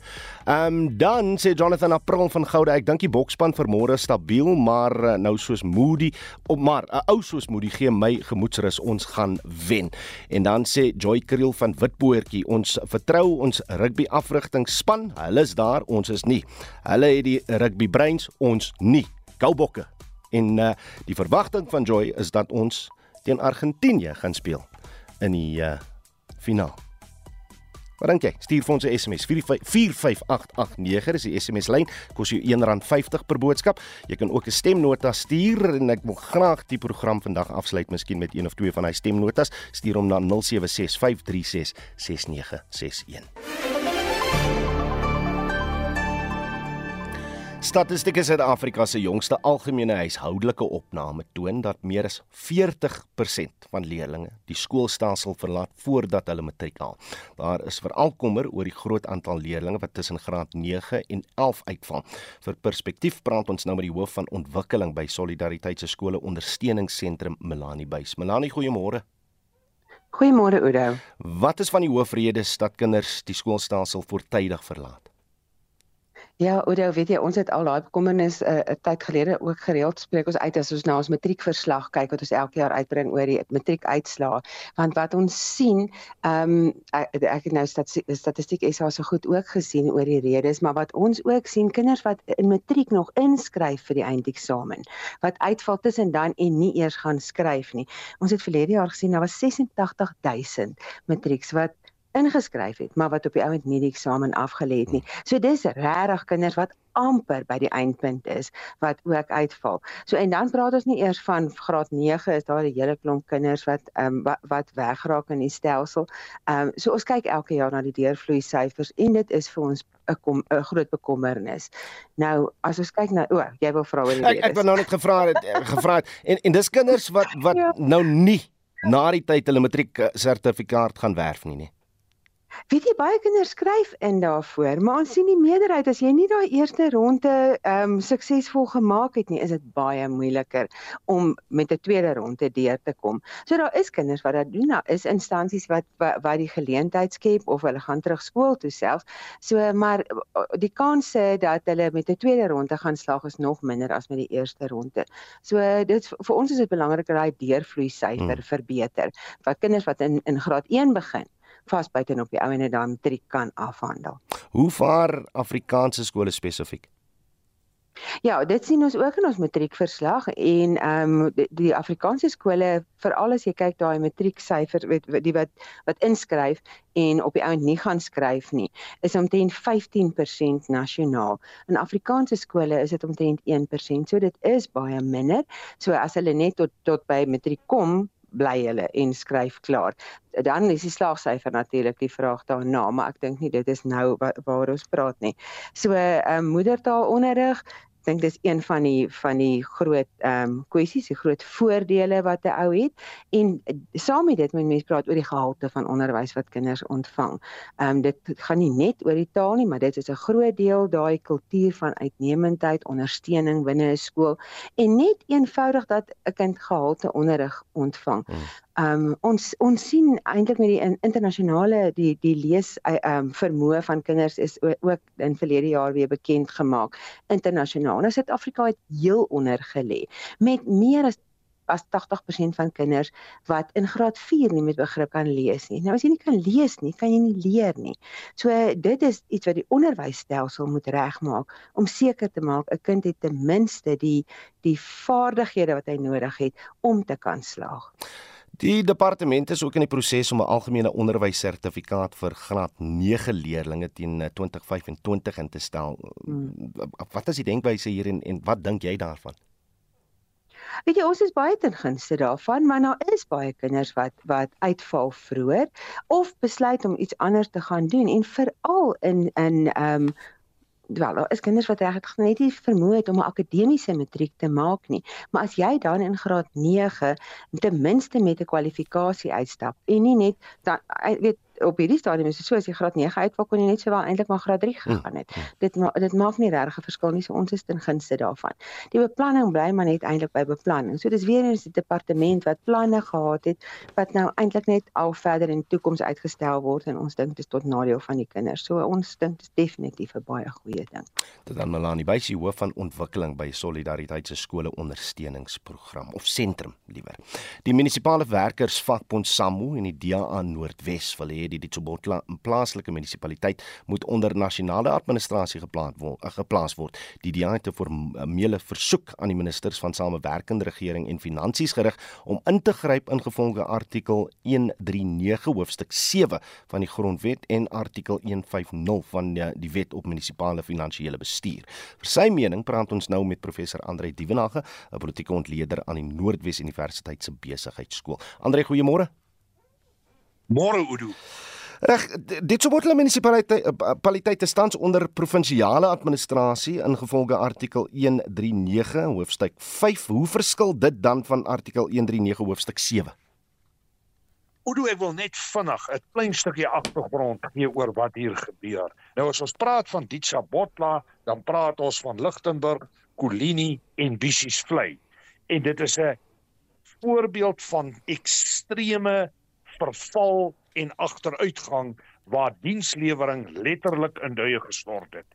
Ehm um, dan sê Jonathan April van Goude, ek dink die bokspan vir môre stabiel, maar uh, nou soos Moody op maar 'n uh, ou soos Moody gee my gemoedsrus ons gaan wen. En dan sê Joy Kriel van Witpoortjie, ons vertrou ons rugby afrigtingspan, hulle is daar, ons is nie. Hulle het die rugby breins, ons nie. Gou bokke. En uh, die verwagting van Joy is dat ons teen Argentinië gaan speel in die uh, finaal. Wat dink jy? Stuur vir ons 'n SMS 45889 is die SMS lyn. Kos jou R1.50 per boodskap. Jy kan ook 'n stemnota stuur en ek wil graag die program vandag afsluit miskien met een of twee van hy stemnotas. Stuur hom na 0765366961. Statistiek Suid-Afrika se jongste algemene huishoudelike opname toon dat meer as 40% van leerders die skoolstelsel verlaat voordat hulle matriek haal. Daar is veral kommer oor die groot aantal leerders wat tussen graad 9 en 11 uitval. Vir perspektief praat ons nou met die hoof van ontwikkeling by Solidariteit se skole ondersteuningsentrum Melanie Buys. Melanie, goeiemôre. Goeiemôre Oudo. Wat is van die hoofredes dat kinders die skoolstelsel voortydig verlaat? Ja, Oudo, weet jy, ons het al daai bekommernis 'n uh, tyd gelede ook gereeld spreek ons uit as ons na ons matriekverslag kyk wat ons elke jaar uitbring oor die matriekuitslae. Want wat ons sien, ehm um, ek, ek het nou statistiek, statistiek SA so goed ook gesien oor die redes, maar wat ons ook sien, kinders wat in matriek nog inskryf vir die eindeksamen, wat uitval tussen dan en nie eers gaan skryf nie. Ons het verlede jaar gesien daar was 86000 matrieks wat ingeskryf het, maar wat op die oomblik nie die eksamen afgelê het nie. So dis regtig kinders wat amper by die eindpunt is wat ook uitval. So en dan praat ons nie eers van graad 9 is daar 'n hele klomp kinders wat ehm um, wat, wat wegraak in die stelsel. Ehm um, so ons kyk elke jaar na die deurvloei syfers en dit is vir ons 'n 'n groot bekommernis. Nou as ons kyk na o, oh, jy wil vra oor die Ek ek wou nou net gevra het gevra het en en dis kinders wat wat ja. nou nie na die tyd hulle matriek sertifikaat gaan werf nie nie. Weet jy baie kinders skryf in daarvoor, maar ons sien die meerderheid as jy nie daai eerste ronde ehm um, suksesvol gemaak het nie, is dit baie moeiliker om met 'n tweede ronde deur te kom. So daar is kinders wat dit doen, daar is instansies wat wat, wat die geleentheid skep of hulle gaan terug skool toe self. So maar die kanse dat hulle met 'n tweede ronde gaan slaag is nog minder as met die eerste ronde. So dit vir ons is dit belangrik dat daai deurvloei syfer hmm. verbeter. Vir kinders wat in in graad 1 begin vasbyt en op die ou en dan matriek kan afhandel. Hoe vaar Afrikaanse skole spesifiek? Ja, dit sien ons ook in ons matriekverslag en ehm um, die, die Afrikaanse skole veral as jy kyk daai matrieksyfer weet die wat wat inskryf en op die ount nie gaan skryf nie, is omtrent 15% nasionaal. In Afrikaanse skole is dit omtrent 1%, so dit is baie minder. So as hulle net tot tot by matriek kom, bly hulle en skryf klaar. Dan is die slaagsyfer natuurlik die vraag daarna, maar ek dink nie dit is nou waar ons praat nie. So 'n uh, um, moedertaalonderrig dink dis een van die van die groot ehm um, kwessies, die groot voordele wat 'n ou het en saam met dit moet mense praat oor die gehalte van onderwys wat kinders ontvang. Ehm um, dit gaan nie net oor die taal nie, maar dit is 'n groot deel daai kultuur van uitnemendheid, ondersteuning binne 'n skool en net eenvoudig dat 'n kind gehalte onderrig ontvang. Hmm. Ehm um, ons ons sien eintlik met die internasionale die die lees ehm um, vermoë van kinders is ook in verlede jaar weer bekend gemaak internasionaal. Nou Suid-Afrika het heel onder gelê met meer as as 80% van kinders wat in graad 4 nie met begrip kan lees nie. Nou as jy nie kan lees nie, kan jy nie leer nie. So dit is iets wat die onderwysstelsel moet regmaak om seker te maak 'n kind het ten minste die die vaardighede wat hy nodig het om te kan slaag. Die departement is ook in die proses om 'n algemene onderwyssertifikaat vir graad 9 leerders teen 2025 in te stel. Hmm. Wat is die denkwyse hier en, en wat dink jy daarvan? Weet jy ons is baie ten gunste daarvan, maar nou is baie kinders wat wat uitval vroeër of besluit om iets anders te gaan doen en veral in in ehm um, wel daar is kinders wat regtig net nie vermoë het om 'n akademiese matriek te maak nie. Maar as jy dan in graad 9 ten minste met 'n kwalifikasie uitstap en nie net dan weet op hierdie stadium is dit so as jy graad 9 uitval kon jy net sowel eintlik maar graad 3 hm, gegaan het. Hmm. Dit ma dit maak nie regtig 'n verskil nie. So ons is ten gunste daarvan. Die beplanning bly maar net eintlik by beplanning. So dis weer eens die departement wat planne gehad het wat nou eintlik net al verder in die toekoms uitgestel word en ons dink dit is tot nadeel van die kinders. So ons dink dit is definitief 'n baie goeie ding. Dit dan Melanie Beysie hoof van ontwikkeling by Solidariteit se skole ondersteuningsprogram of sentrum liewer. Die munisipale werkers vakbond SAMU en die DA Noordwes wil hê die Ditsobotla plaaslike munisipaliteit moet onder nasionale administrasie geplaas word, uh, geplaas word. Die DA het 'n formele versoek aan die ministers van samewerkende regering en finansies gerig om in te gryp in gevolge artikel 139 hoofstuk 7 van die grondwet en artikel 150 van die, die wet op munisipale finansiële bestuur. Vir sy mening praat ons nou met professor Andre Dievenage, 'n politieke ontleder aan die Noordwes Universiteit se besigheidskool. Andre, goeiemôre. Môre Udo. Reg, dit sou hulle munisipaliteite tans onder provinsiale administrasie ingevolge artikel 139 hoofstuk 5. Hoe verskil dit dan van artikel 139 hoofstuk 7? Udo, ek wil net vinnig 'n klein stukkie agtergrond gee oor wat hier gebeur. Nou as ons praat van Ditsa Botla, dan praat ons van Lichtenburg, Kolini en Bissies Vlei. En dit is 'n voorbeeld van ekstreme verval en agteruitgang waar dienslewering letterlik in duie gestort het.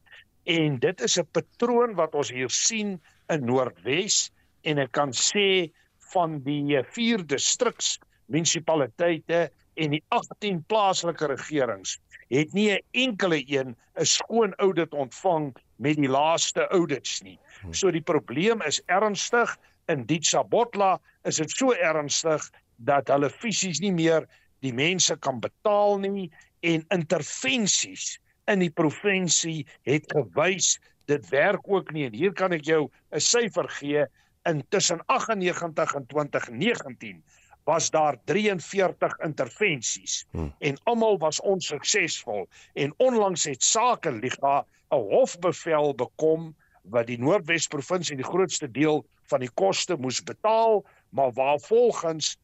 En dit is 'n patroon wat ons hier sien in Noordwes en ek kan sê van die 4 distriks munisipaliteite en die 18 plaaslike regerings het nie 'n enkele een 'n skoon audit ontvang met die laaste audits nie. So die probleem is ernstig in Ditsabotla is dit so ernstig dat hulle fisies nie meer die mense kan betaal nie en intervensies in die provinsie het gewys dit werk ook nie. En hier kan ek jou 'n syfer gee. In tussen 98 en 2019 was daar 43 intervensies hmm. en almal was onsuksesvol. En onlangs het Sake Liga 'n hofbevel bekom wat die Noordwes provinsie die grootste deel van die koste moes betaal maar waar volgens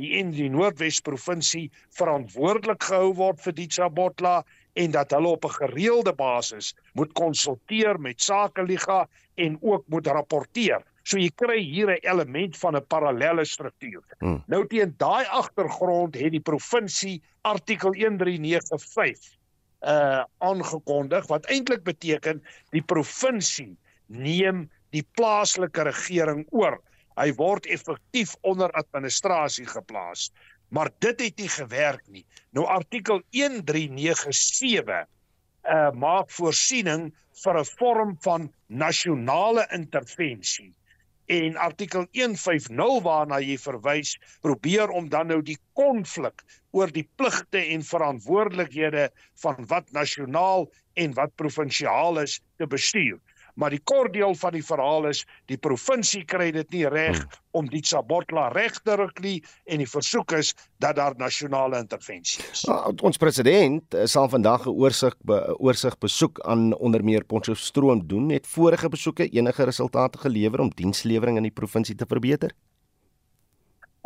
die in die Noordwes provinsie verantwoordelik gehou word vir die Chabotla en dat hulle op 'n gereelde basis moet konsulteer met Sakeliga en ook moet rapporteer. So jy kry hier 'n element van 'n parallelle struktuur. Hmm. Nou teen daai agtergrond het die provinsie artikel 1395 uh aangekondig wat eintlik beteken die provinsie neem die plaaslike regering oor. Hy word effektief onder administrasie geplaas maar dit het nie gewerk nie. Nou artikel 1397 uh maak voorsiening vir 'n vorm van nasionale intervensie. En artikel 150 waarna jy verwys, probeer om dan nou die konflik oor die pligte en verantwoordelikhede van wat nasionaal en wat provinsiaal is te bestuur maar die kort deel van die verhaal is die provinsie kry dit nie reg hmm. om die Sabotla reg te ruk nie en die versoek is dat daar nasionale intervensie is. Nou, ons president eh, sal vandag 'n oorsig be, oorsig besoek aan onder meer Potchefstroom doen. Het vorige besoeke enige resultate gelewer om dienslewering in die provinsie te verbeter?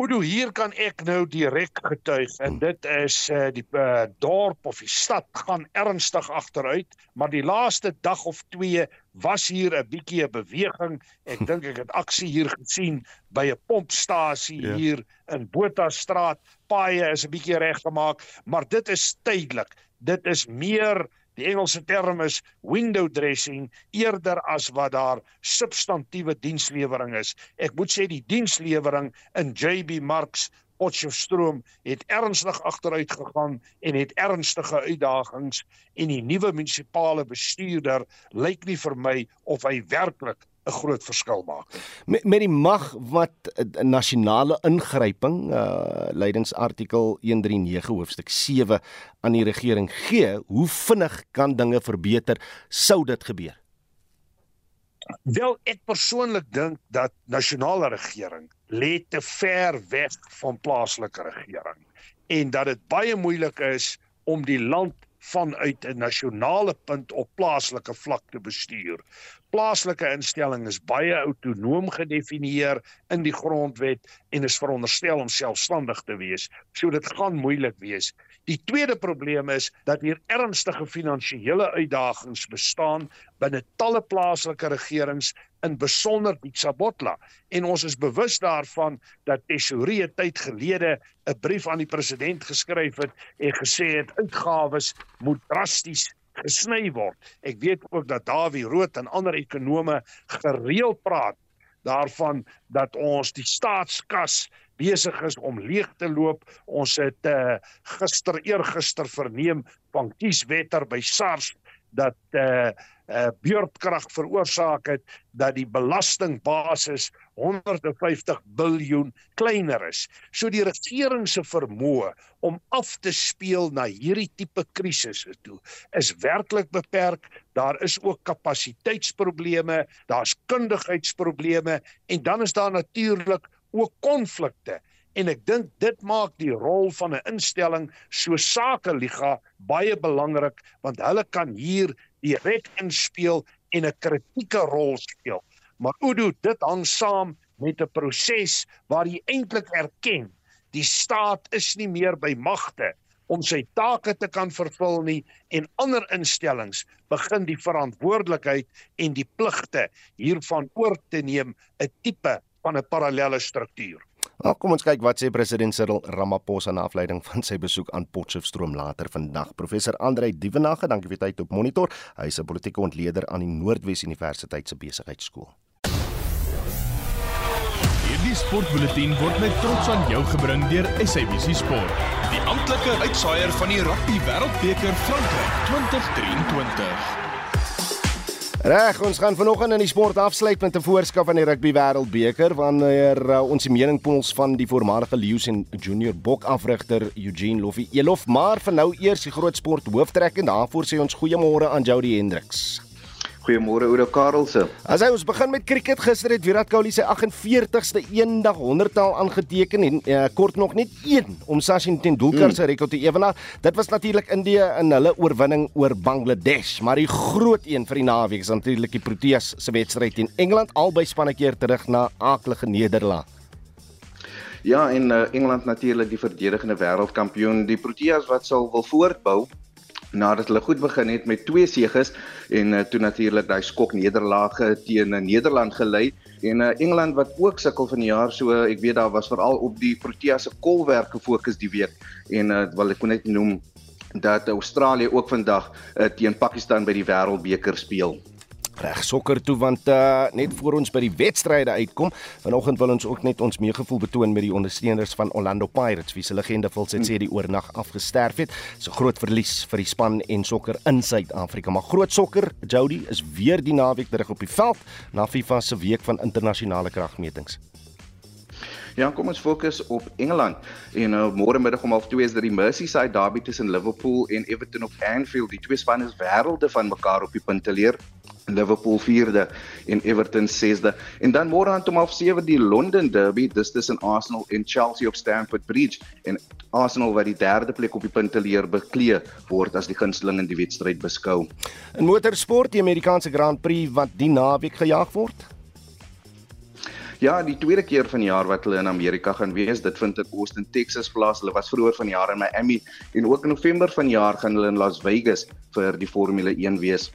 Oudo hier kan ek nou direk getuig en dit is uh, die uh, dorp of die stad gaan ernstig agteruit maar die laaste dag of 2 was hier 'n bietjie 'n beweging. Ek dink ek het aksie hier gesien by 'n pompstasie ja. hier in Botha straat paaie is 'n bietjie reggemaak maar dit is tydelik dit is meer Die Engelse term is window dressing eerder as wat daar substantiëre dienslewering is. Ek moet sê die dienslewering in JB Marks Potchefstroom het ernstig agteruit gegaan en het ernstige uitdagings en die nuwe munisipale bestuurder lyk nie vir my of hy werklik 'n groot verskil maak. Met, met die mag wat 'n nasionale ingryping uh leidingsartikel 139 hoofstuk 7 aan die regering gee, hoe vinnig kan dinge verbeter sou dit gebeur? Wel ek persoonlik dink dat nasionale regering lê te ver weg van plaaslike regering en dat dit baie moeilik is om die land vanuit 'n nasionale punt op plaaslike vlak te bestuur. Plaaslike instelling is baie autonoom gedefinieer in die grondwet en is veronderstel om selfstandig te wees. So dit gaan moeilik wees. Die tweede probleem is dat hier ernstige finansiële uitdagings bestaan binne talle plaaslike regerings in besonder die Sabotla en ons is bewus daarvan dat Tesorie tyd gelede 'n brief aan die president geskryf het en gesê het uitgawes moet drasties gesny word. Ek weet ook dat Dawie Rood en ander ekonome gereeld praat daarvan dat ons die staatskas besig is om leeg te loop. Ons het uh, gister eergister verneem van kieswetter by SARS dat uh, uh beurtkrag veroorsaak het dat die belastingbasis 150 miljard kleiner is. So die regering se vermoë om af te speel na hierdie tipe krisisse toe is werklik beperk. Daar is ook kapasiteitsprobleme, daar's kundigheidsprobleme en dan is daar natuurlik ook konflikte en ek dink dit maak die rol van 'n instelling so Sakeliga baie belangrik want hulle kan hier direk inspel en 'n kritieke rol speel. Maar Udo, dit hang saam met 'n proses waar jy eintlik erken die staat is nie meer by magte om sy take te kan vervul nie en ander instellings begin die verantwoordelikheid en die pligte hiervan oor te neem 'n tipe van 'n parallelle struktuur. Nou kom ons kyk wat sê president Cyril Ramaphosa na afleiding van sy besoek aan Potchefstroom later vandag. Professor Andrei Dievenage, dankie vir tyd op monitor. Hy is 'n politieke ontleder aan die Noordwes Universiteit se besigheidskool. Hierdie sportbulletin word met trots aan jou gebring deur SABC Sport, die amptelike uitsaaier van die Rugby Wêreldbeker Frankryk 2023. Reg, ons gaan vanoggend in die sport afsluit met 'n voorskaf van die Rugby Wêreldbeker wanneer uh, ons die meningpols van die voormalige Lions en Junior Bok afrigter Eugene Loffie Elof, maar vir nou eers die groot sport hooftrek en daarvoor sê ons goeiemôre aan Jody Hendriks. Goeiemôre Oudo Karelse. As hy ons begin met cricket gister het Virat Kohli sy 48ste eendag 100-tal aangeteken en uh, kort nog net een om Sachin Tendulkar mm. se rekord te ewenaar. Dit was natuurlik India in hulle oorwinning oor Bangladesh, maar die groot een vir die naweek is natuurlik die Proteas se wedstryd teen Engeland albei spanne keer terug na aaklige nederlaag. Ja, en uh, Engeland natuurlik die verdedigende wêreldkampioen. Die Proteas wat sal wil voortbou nadat hulle goed begin het met twee seges en uh, toe natuurlik daai skok nederlaage teen uh, Nederland gelei. En uh, Engeland wat ook sukkel van die jaar so ek weet daar was veral op die Proteas se kolwerk gefokus die week. En uh, wil ek net noem dat Australië ook vandag uh, teen Pakistan by die Wêreldbeker speel reg sokker toe want uh, net voor ons by die wedstryde uitkom vanoggend wil ons ook net ons meegevoel betoon met die ondersteuners van Orlando Pirates wie se legende Phil sê die oornag afgesterf het. So groot verlies vir die span en sokker in Suid-Afrika. Maar groot sokker, Jody is weer die naweek terug op die veld na FIFA se week van internasionale kragmetings. Ja, kom ons fokus op Engeland. En nou môre middag om 12:30 is dit die Merseyside derby tussen Liverpool en Everton op Anfield. Die twee spanne is wêrelde van mekaar op die punt te leer. Liverpool 4de en Everton 6de. En dan môre aan om 7 die London Derby, dis tussen Arsenal en Chelsea op Stamford Bridge en Arsenal wat die derde plek op die punteleer beklee word as die gunsteling in die wedstryd beskou. In motorsport, die Amerikaanse Grand Prix wat die naweek gejaag word. Ja, die tweede keer van die jaar wat hulle in Amerika gaan wees, dit vind in Austin, Texas plaas. Hulle was vroeër van die jaar in Miami en ook in November van die jaar gaan hulle in Las Vegas vir die Formule 1 wees.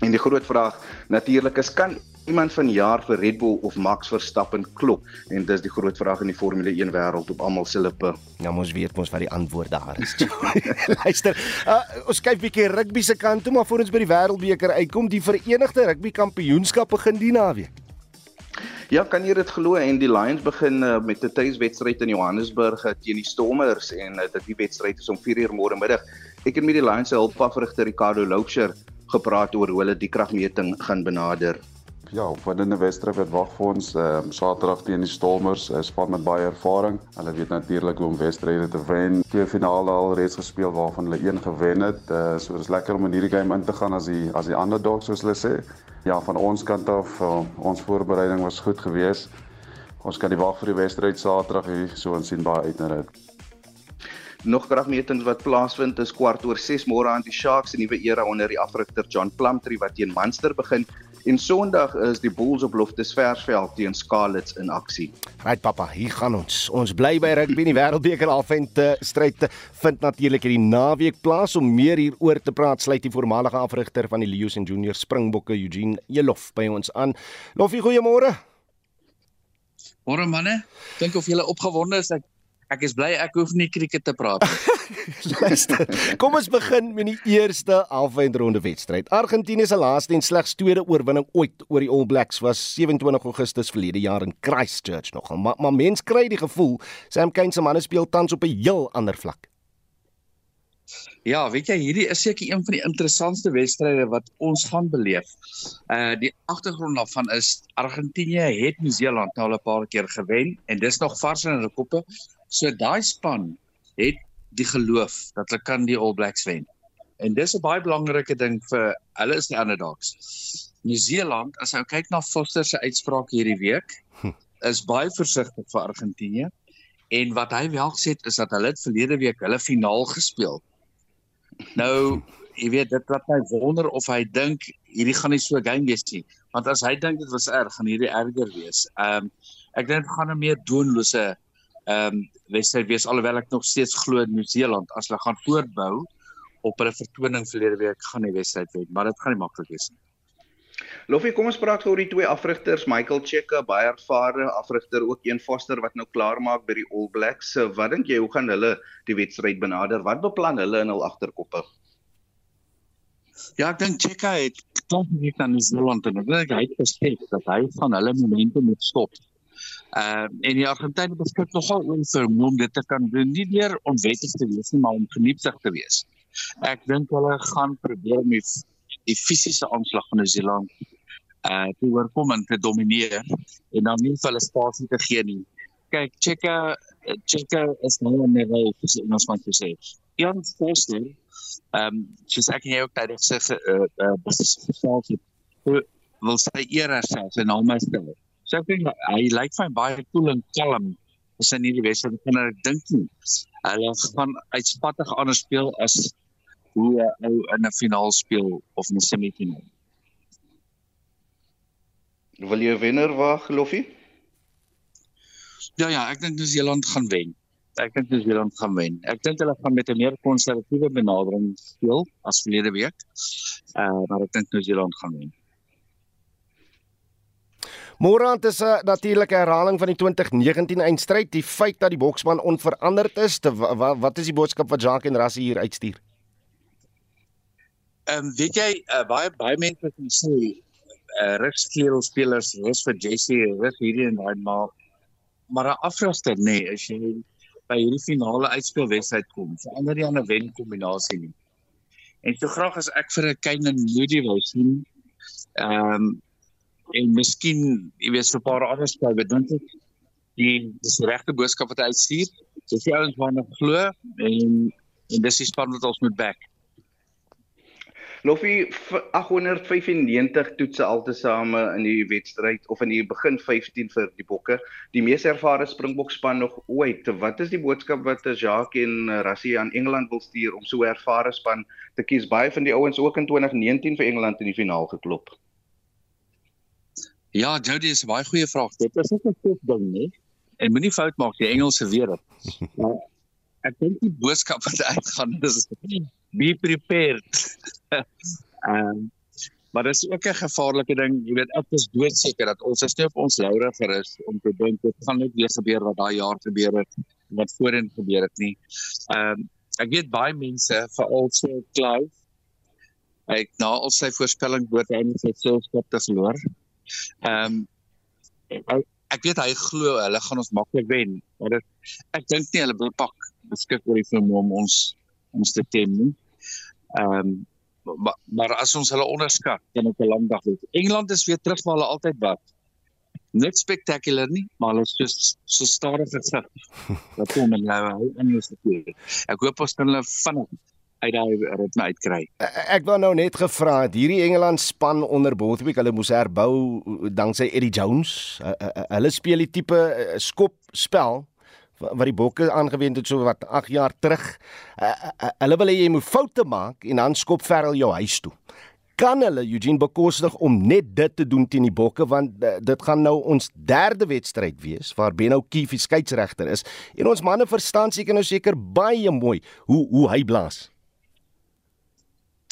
En die groot vraag natuurlik is kan iemand van jaar vir Red Bull of Max Verstappen klop? En dis die groot vraag in die Formule 1 wêreld op almal se lippe. Ja, ons weet mos wat die antwoord daar is. Luister, uh, ons kyk bietjie rugby se kant toe maar voor ons by die Wêreldbeker uitkom, die Verenigde Rugby Kampioenskap begin die naweek. Ja, kan jy dit glo en die Lions begin uh, met 'n tuiswedstryd in Johannesburg uh, teen die Stormers en uh, dit die wedstryd is om 4:00 môre middag. Ek het met die Lions se hulpafrigter Ricardo Loucher gepraat oor hoe hulle die kragmeting gaan benader. Ja, opwindende wedstryd wat wag vir ons ehm um, Saterdag teen die Stormers, 'n span met baie ervaring. Hulle weet natuurlik hoe om wedstryde te wen. Twee finale al reeds gespeel waarvan hulle een gewen het. Uh, so dit is lekker om in hierdie game in te gaan as die as die underdog soos hulle sê. Ja, van ons kant af, uh, ons voorbereiding was goed geweest. Ons kan die wag vir die wedstryd Saterdag hier, so ons sien baie uit na dit. Nog kragmetings wat plaasvind is kwart oor 6 môre aan die Sharks se nuwe era onder die afrigter John Plumtree wat teen Munster begin. En Sondag is die Bulls op Loftusversveld teen Scarlets in aksie. Right pappa, hier gaan ons. Ons bly by rugby in die Wêreldbeker halfend stryd vind natuurlik hierdie naweek plaas om meer hieroor te praat. Sluit die voormalige afrigter van die Lions en Junior Springbokke Eugene Jelof by ons aan. Lofie, goeiemôre. Môre manne. Dink of julle opgewonde is ek Ek is bly ek hoef nie krieket te praat nie. Luister. Kom ons begin met die eerste halfeindronde wedstryd. Argentinië se laaste en slegs tweede oorwinning ooit oor die All Blacks was 27 Augustus verlede jaar in Christchurch nog. Maar maar mens kry die gevoel Sam Kane se manne speel tans op 'n heel ander vlak. Ja, weet jy, hierdie is seker een van die interessantste wedstryde wat ons gaan beleef. Uh die agtergrond daarvan is Argentinië het Nieu-Seeland nou al 'n paar keer gewen en dis nog vars in hulle koppe. So daai span het die geloof dat hulle kan die All Blacks wen. En dis 'n baie belangrike ding vir hulle is die underdogs. Nieu-Seeland, as jy kyk na Foster se uitspraak hierdie week, hm. is baie versigtig vir Argentinië. En wat hy wel gesê het is dat hulle het verlede week hulle finaal gespeel. Nou, jy weet dit wat my wonder of hy dink hierdie gaan nie so 'n game wees nie, want as hy dink dit was erg, gaan hierdie erger wees. Ehm um, ek dink gaan 'n meer doonlose ehm um, wedstryd wees alhoewel ek nog steeds glo Nieu-Seeland as hulle gaan voortbou op hulle vertoning verlede week gaan die wedstryd wen, maar dit gaan nie maklik wees nie. Loffie, kom ons praat oor die twee afrigters, Michael Checker, baie ervare afrigter, ook een Foster wat nou klaar maak by die All Blacks. Wat dink jy, hoe gaan hulle die wedstryd benader? Wat beplan hulle in hul agterkoppe? Ja, ek dink Checker het klop nie kan New Zealand en ek dink hy het gesê dat hy van hulle momente moet stop. Ehm uh, en die Argentynë beskik nogal oor vir om dit te kan doen, nie deur onwettig te wees nie, maar om geniepsig te wees. Ek dink hulle gaan probeer om die, die fisiese aanslag van Nieu-Seeland uh te oorkom en te domineer en dan nie vir hulle spasie te gee nie. Kyk, Cheka Cheka is nou in die rol vir ons te sê. Jan Foster, ehm soos ek en jy ook tydig sê uh, uh beself wil sy eer herself en al my So ek dink hy lyk vir my baie cool en kalm as in hierdie wedstryd. Ek kan ek dink nie. Hulle gaan uitspattig anders speel as hoe hy in 'n finaal speel of in 'n semifinaal. Wil jy wenner wag, Loffie? Ja ja, ek dink Nieu-Seeland gaan wen. Ek dink Nieu-Seeland gaan wen. Ek dink hulle gaan met 'n meer konservatiewe benadering speel as verlede week. Uh maar ek dink Nieu-Seeland gaan wen. Morant is 'n natuurlike herhaling van die 2019 eindstryd. Die feit dat die boksman onveranderd is, te, wat, wat is die boodskap wat Jacques en Rassie hier uitstuur? Ehm um, weet jy uh, baie baie mense sê uh, ruskleur spelers, rus vir Jesse, rus hierdie en daai maar maar 'n afraster nê, nee, as jy by hierdie finale uitspelwedstryd kom, verander jy aan 'n wen kombinasie nie. En so graag as ek vir 'n Kane en Moody wou sien, ehm um, en miskien, jy weet, so 'n paar ander spelers, dink ek die dis die regte boodskap wat hy uitstuur. Dis die ouens waarna glo en en dis die span wat ons moet back. Loffie 895 toetse altesaame in die wedstryd of in die begin 15 vir die Bokke. Die mees ervare Springbok span nog ooit. Wat is die boodskap wat Jacques en Rassie aan Engeland wil stuur om so 'n ervare span te kies? Baie van die ouens ook in 2019 vir Engeland in die finaal geklop. Ja, Jody is 'n baie goeie vraag. Dit is net 'n tof ding, né? En moenie fout maak die Engelse wêreld. ek dink die boodskap wat uitgaan is be prepared. Ehm um, maar dit is ook 'n gevaarlike ding. Jy weet ek is doodseker dat ons is nie op ons laure gerus om te dink dit gaan net weer gebeur wat daai jaar gebeur het wat voorheen gebeur het nie. Ehm um, ek weet baie mense veral so Clive ek na al sy voorspelling hy net sy selfskap te verloor. Ehm um, ek weet hy glo hulle gaan ons maklik wen, maar dit ek dink nie hulle wil pak beskik oor die film om ons ons te tem nie. Ehm um, maar, maar as ons hulle onderskat, dan op 'n lang dag weet. Engeland is weer terug waar hulle altyd was. Net spectacular nie, maar hulle is so so stadig gesig. Dat kom en nou in die stad. Ek hoop ons kan hulle vinnig uit daai ritme uitkry. Ek wou nou net gevra het, hierdie Engeland span onder Bothwick, hulle moes herbou danksy Eddie Jones. Hulle speel die tipe eh, skop spel wat die bokke aangewend het so wat 8 jaar terug. Hulle wil hê jy moet foute maak en dan skop verrel jou huis toe. Kan hulle Eugene bekostig om net dit te doen teen die bokke want dit gaan nou ons derde wedstryd wees waar Benno Kiefie skeieregter is en ons manne verstaan seker nou seker baie mooi hoe hoe hy blaas.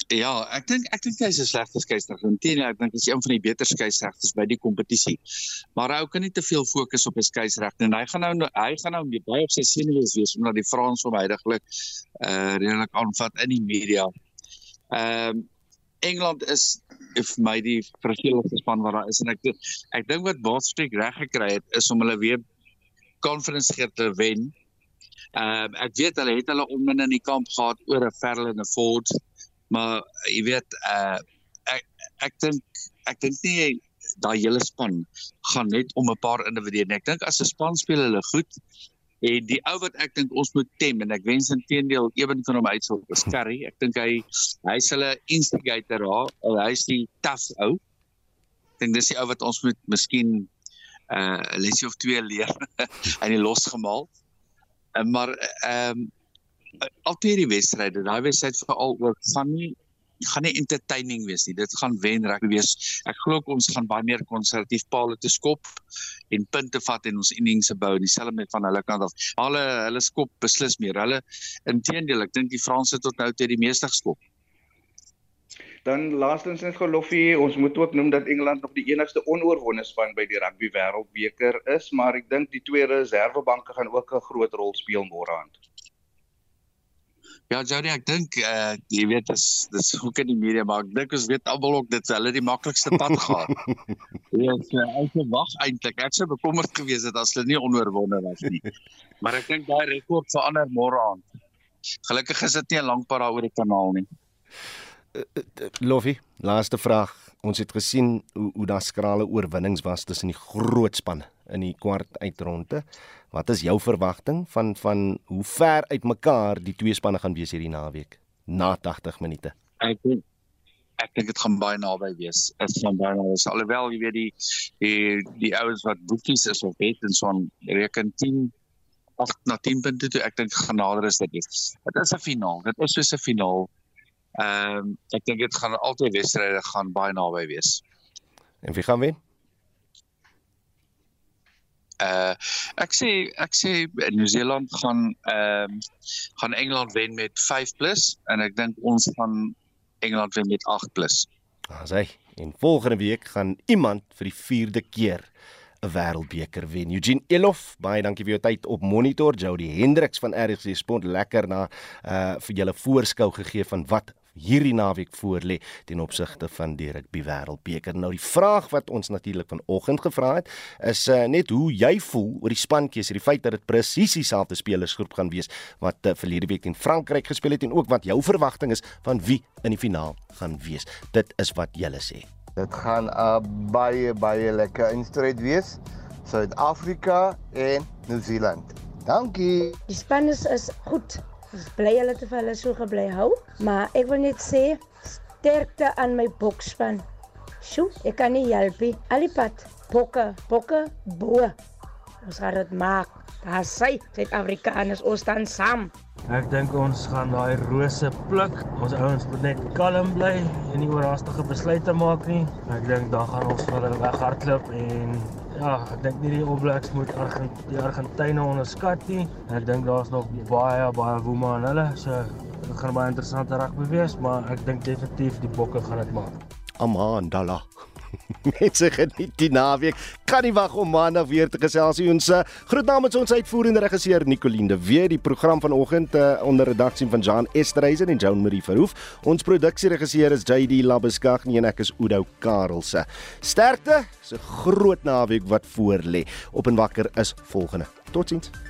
Ja, ek dink ek dink hy's 'n slegte skeieregter. Inteendeel, ek dink hy's een van die beter skeieregters by die kompetisie. Maar hy kan nie te veel fokus op 'n skeieregter en hy gaan nou hy gaan nou baie op sy senuwees wees omdat die Frans hom heidaglik uh redelik aanvat in die media. Ehm um, Engeland is vir my die verskillende span wat daar is en ek ek dink wat Botstek reg gekry het is om hulle weer conference geer te wen. Ehm um, ek weet hulle het hulle onmin in die kamp gehad oor 'n Ferland en 'n Ford maar jy weet uh ek ek dink ek dink nie daai hele span gaan net om 'n paar individue en ek dink as 'n span speel hulle goed en die ou wat ek dink ons moet tem en ek wens intedeel ewen kan hom uitsou is Curry. Ek dink hy hy's hulle instigator daar hy's die tough ou. Ek dink dis die ou wat ons moet miskien uh, lesie of twee leer en hy losgemaal. Uh, maar ehm um, altyd die wedstryde, daai wedstryd veral ook gaan nie gaan nie entertaining wees nie. Dit gaan wen rugby wees. Ek glo ons gaan baie meer konservatief paal te skop en punte vat en ons innings bou dieselfde met van hulle kant af. Hulle hulle skop beslis meer. Hulle intedeel, ek dink die Franse tot nou toe die meeste geskop. Dan laastens net geloffie, ons moet ook noem dat Engeland nog die enigste onoorwonde span by die rugby wêreldbeker is, maar ek dink die twee reservebanke gaan ook 'n groot rol speel môre aand. Ja, Jody, ek dink uh, jy weet dis dis ook in die media maar ek dink ons weet almal ook dit hulle die maklikste pad gaan. Ja, ek sê wag eintlik. Ek sou bekommerd gewees het as hulle nie onoorwonde was nie. Maar ek dink daai rekord verander môre aan. Gelukkig is dit nie 'n lang pad daar oor die kanaal nie. Uh, uh, Loffie, laaste vraag. Ons het gesien hoe hoe daar skrale oorwinnings was tussen die groot spanne in die kwart uitronde. Wat is jou verwagting van van hoe ver uitmekaar die twee spanne gaan wees hierdie naweek na 80 minute? Ek dink ek dink dit gaan baie naby wees. Dit gaan baie naby wees. Alhoewel jy weet die die die ouens wat boekies is of het en so 'n reken 10 8 na 10 punte toe ek dink genader is dit. Dit is 'n finaal. Dit is soos 'n finaal. Ehm um, ek dink dit gaan altyd wedstryde gaan baie naby wees. En wie gaan wen? Uh ek sê ek sê Nieu-Seeland gaan ehm uh, gaan Engeland wen met 5+ plus, en ek dink ons gaan Engeland wen met 8+. Plus. As hy en volgende week gaan iemand vir die 4de keer 'n wêreldbeker wen. Eugene Elof, baie dankie vir jou tyd op Monitor. Jody Hendriks van RC Sport lekker na uh vir julle voorskou gegee van wat hierdie naweek voorlê ten opsigte van die rugby wêreldbeker. Nou die vraag wat ons natuurlik vanoggend gevra het, is uh, net hoe jy voel oor die spankies, die feit dat dit presies dieselfde spelersgroep gaan wees wat uh, verlede week teen Frankryk gespeel het en ook wat jou verwagting is van wie in die finaal gaan wees. Dit is wat julle sê. Dit gaan 'n uh, baie baie lekker instryd wees. Suid-Afrika en Nieu-Seeland. Dankie. Die span is, is goed. Is bly hulle te vir hulle so gebly hou, maar ek wil net sê sterkte aan my boksspan. Sjoe, ek kan nie help nie. Alipad, bokke, bokke, bo. Ons gaan dit maak. Daar sê Suid-Afrikaners ons staan saam. Ek dink ons gaan daai rose pluk. Ons ouens moet net kalm bly en nie oorhaastige besluite maak nie. Ek dink dan gaan ons hulle weghardloop en ja, ek dink nie die All Blacks moet Argent die Argentyne onderskat nie. Ek dink daar's nog baie baie woema aan hulle. So dit gaan baie interessant raak wees, maar ek dink definitief die bokke gaan dit maak. Amandala. Mense geniet die naweek. Kan nie wag om maandag weer te gesels nie. Ons uh, groet namens ons uitvoerende regisseur Nicoline de Weer, die program vanoggend uh, onder redaksie van Jean Esterhuizen en Joan Marie Verhoef. Ons produksieregisseur is JD Labeskagh en ek is Udo Karelse. Sterkte, 'n groot naweek wat voorlê. Op en wakker is volgende. Totsiens.